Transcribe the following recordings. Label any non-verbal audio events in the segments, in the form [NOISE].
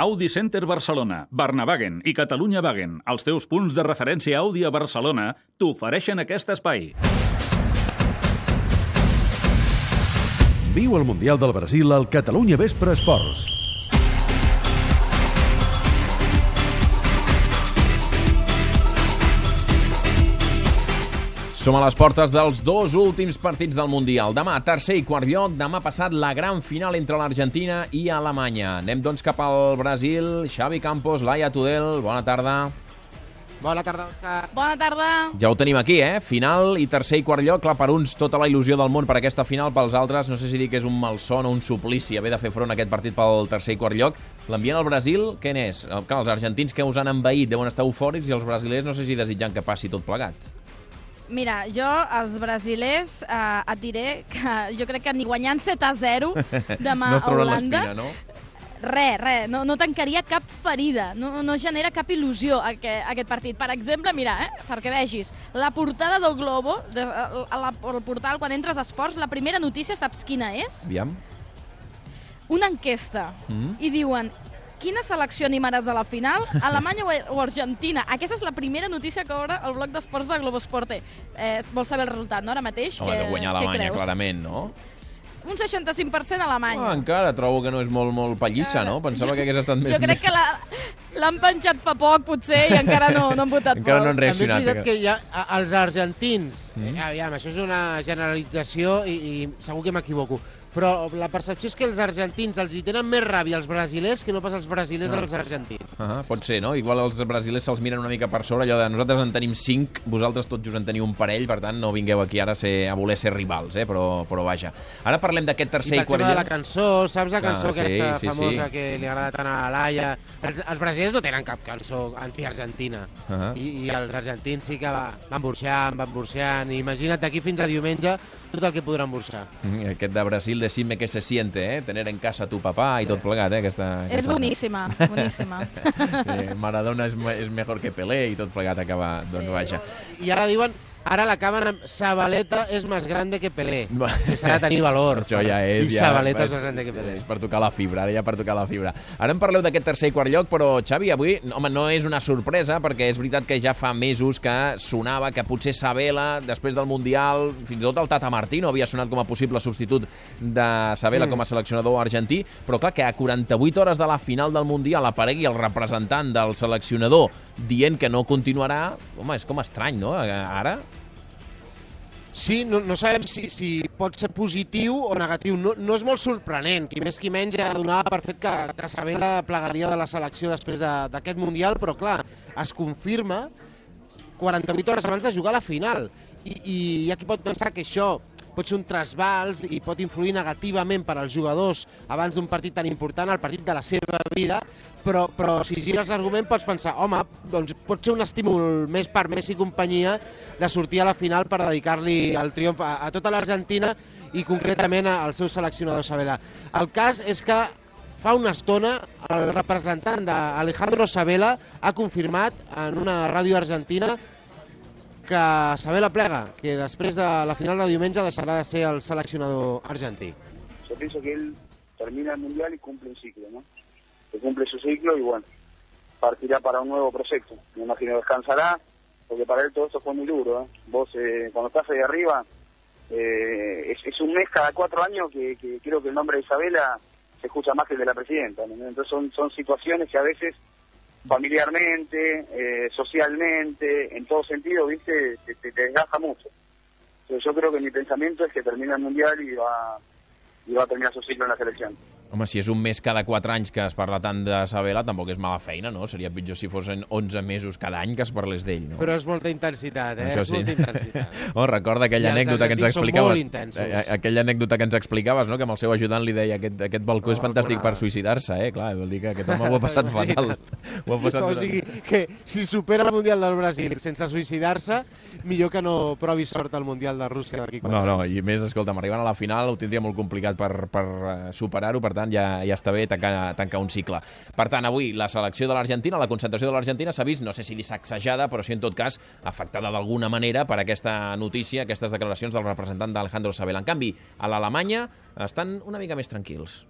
Audi Center Barcelona, Barnavagen i Catalunya Wagen, els teus punts de referència Audi a Barcelona, t'ofereixen aquest espai. Viu el Mundial del Brasil al Catalunya Vespre Esports. Som a les portes dels dos últims partits del Mundial. Demà, tercer i quart lloc. Demà passat, la gran final entre l'Argentina i Alemanya. Anem, doncs, cap al Brasil. Xavi Campos, Laia Tudel, bona tarda. Bona tarda, Òscar. Bona tarda. Ja ho tenim aquí, eh? Final i tercer i quart lloc. Clar, per uns, tota la il·lusió del món per aquesta final. Pels altres, no sé si dir que és un malson o un suplici haver de fer front a aquest partit pel tercer i quart lloc. L'ambient al Brasil, què n'és? Clar, els argentins que us han envaït deuen estar eufòrics i els brasilers no sé si desitjant que passi tot plegat. Mira, jo, els brasilers, eh, et diré que jo crec que ni guanyant 7 a 0 demà no a Holanda... no? Res, res, no, no tancaria cap ferida, no, no genera cap il·lusió aquest, aquest partit. Per exemple, mira, eh, perquè vegis, la portada del Globo, de, a la, al portal, quan entres a Esports, la primera notícia, saps quina és? Aviam. Una enquesta. Mm. I diuen, quina selecció animaràs a la final? [LAUGHS] Alemanya o, o Argentina? Aquesta és la primera notícia que obre el bloc d'esports de Globosporte. Eh, vols saber el resultat, no, ara mateix? Home, Què- de guanyar Alemanya, creus? clarament, no? Un 65% Alemanya. Ah, encara trobo que no és molt, molt pallissa, no? Pensava que hagués estat més... jo crec més... que la- l'han penjat fa poc, potser, i encara no, no han votat [LAUGHS] Encara no molt. han També és reaccionat. veritat que hi ha, els argentins, Mm. mm. aviam, això és una generalització i, i segur que m'equivoco, però la percepció és que els argentins els hi tenen més ràbia als brasilers que no pas els brasilers Ah. als argentins. Ah, pot ser, no? Igual els brasilers se'ls miren una mica per sobre, allò de nosaltres en tenim cinc, vosaltres tots just en teniu un parell, per tant no vingueu aquí ara a, ser, a voler ser rivals, eh? però, però vaja. Ara parlem d'aquest I tercer i, pel quart tema de la cançó, saps la Ah, cançó sí, aquesta sí, famosa sí. que li agrada tant a la Laia? Els, els brasilers no tenen cap cançó anti-argentina. Ah. I, I els argentins sí que va, van burxant, van burxant, i imagina't d'aquí fins a diumenge tot el que podran burxar. Mm, Aquest de Brasil, decime que se siente, eh? Tener en casa tu papà i tot plegat, eh? Aquesta, És aquesta... boníssima, [LAUGHS] boníssima. Eh, Maradona és, és mejor que Pelé i tot plegat acaba, doncs vaja. I ara diuen, ara l'acaben amb Sabaleta és més grande que Pelé. Que s'ha de tenir valor. Això ja és... I ja, Sabaleta és és- més grande que Pelé. És per tocar la fibra, ara ja per tocar la fibra. Ara em parleu d'aquest tercer i quart lloc, però Xavi, avui, home, no és una sorpresa, perquè és veritat que ja fa mesos que sonava que potser Sabela, després del Mundial, fins i tot el Tata Martino havia sonat com a possible substitut de Sabela mm. com a seleccionador argentí, però clar que a 48 hores de la final del Mundial aparegui el representant del seleccionador dient que no continuarà, home, és com estrany, no? Ara, Sí, no, no sabem si, si pot ser positiu o negatiu. No, no és molt sorprenent. Qui més qui menys ja donava per fet que, que Sabela plegaria de la selecció després de- d'aquest Mundial, però clar, es confirma 48 hores abans de jugar a la final. I, i hi ha qui pot pensar que això pot ser un trasbals i pot influir negativament per als jugadors abans d'un partit tan important, el partit de la seva vida, però, però si gires l'argument pots pensar, home, doncs pot ser un estímul més per Messi i companyia de sortir a la final per dedicar-li el triomf a, a tota l'Argentina i concretament al seu seleccionador Sabela. El cas és que fa una estona el representant d'Alejandro Sabela ha confirmat en una ràdio argentina que Sabela plega, que després de la final de diumenge deixarà de ser el seleccionador argentí. yo pienso que él termina el mundial y cumple un ciclo, ¿no? Que cumple su ciclo y bueno, partirá para un nuevo proyecto. Me imagino descansará, porque para él todo esto fue muy duro, ¿eh? Vos, eh, cuando estás ahí arriba, eh, es, es un mes cada cuatro años que, que creo que el nombre de Isabela se escucha más que el de la presidenta. ¿no? Entonces son, son situaciones que a veces familiarmente, eh, socialmente, en todo sentido, viste, te, te, desgasta mucho. Entonces, yo creo que mi pensamiento es que termina el mundial y va, y va a terminar su ciclo en la selección. Home, si és un mes cada 4 anys que es parla tant de Sabela, tampoc és mala feina, no? Seria pitjor si fossin 11 mesos cada any que es parlés d'ell, no? Però és molta intensitat, eh? Això és molta intensitat. [LAUGHS] Oh, recorda aquella els anècdota que ens explicaves. intensos. eh, aquella anècdota que ens explicaves, no? Que amb el seu ajudant li deia aquest, aquest balcó és No, fantàstic no. per suïcidar-se, eh? Clar, vol dir que aquest home ho ha [LAUGHS] passat fatal. Ho ha passat o sigui, que si supera el Mundial del Brasil sense suïcidar-se, millor que no provi sort al Mundial de Rússia d'aquí quatre No, no, anys. i més, escolta'm, arribant a la final ho tindria molt complicat per, per eh, superar-ho, per tant ja, ja està bé tancar, tancar un cicle. Per tant, avui la selecció de l'Argentina, la concentració de l'Argentina s'ha vist, no sé si dissacsejada, però sí en tot cas afectada d'alguna manera per aquesta notícia, aquestes declaracions del representant d'Alejandro Sabel. En canvi, a l'Alemanya estan una mica més tranquils.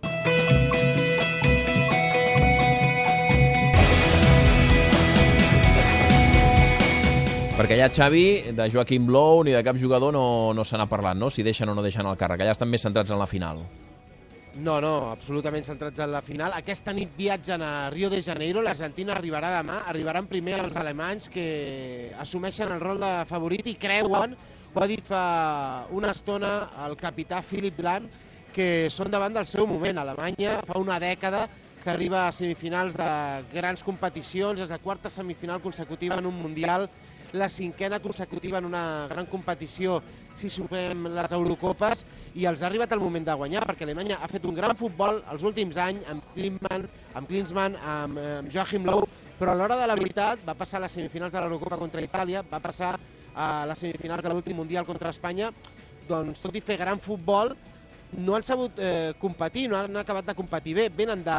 Perquè allà Xavi, de Joaquim Blou ni de cap jugador no, no se n'ha parlat, no? Si deixen o no deixen el càrrec. Allà estan més centrats en la final. No, no, absolutament centrats en la final. Aquesta nit viatgen a Rio de Janeiro, l'Argentina arribarà demà, arribaran primer els alemanys que assumeixen el rol de favorit i creuen, ho ha dit fa una estona el capità Philip Lahm, que són davant del seu moment. Alemanya fa una dècada que arriba a semifinals de grans competicions, és la quarta semifinal consecutiva en un Mundial, la cinquena consecutiva en una gran competició si sumem les Eurocopes i els ha arribat el moment de guanyar perquè Alemanya ha fet un gran futbol els últims anys amb Klinsmann, amb, Klinsmann, amb, amb Joachim Löw, però a l'hora de la veritat va passar a les semifinals de l'Eurocopa contra Itàlia, va passar a les semifinals de l'últim Mundial contra Espanya, doncs tot i fer gran futbol, no han sabut eh, competir, no han acabat de competir bé, venen de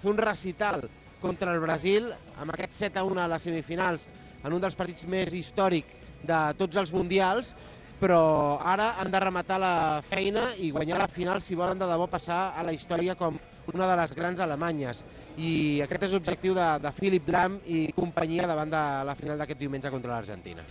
fer un recital contra el Brasil amb aquest 7 a 1 a les semifinals en un dels partits més històric de tots els mundials, però ara han de rematar la feina i guanyar la final si volen de debò passar a la història com una de les grans alemanyes. I aquest és l'objectiu de, de Philip Lahm i companyia davant de la final d'aquest diumenge contra l'Argentina.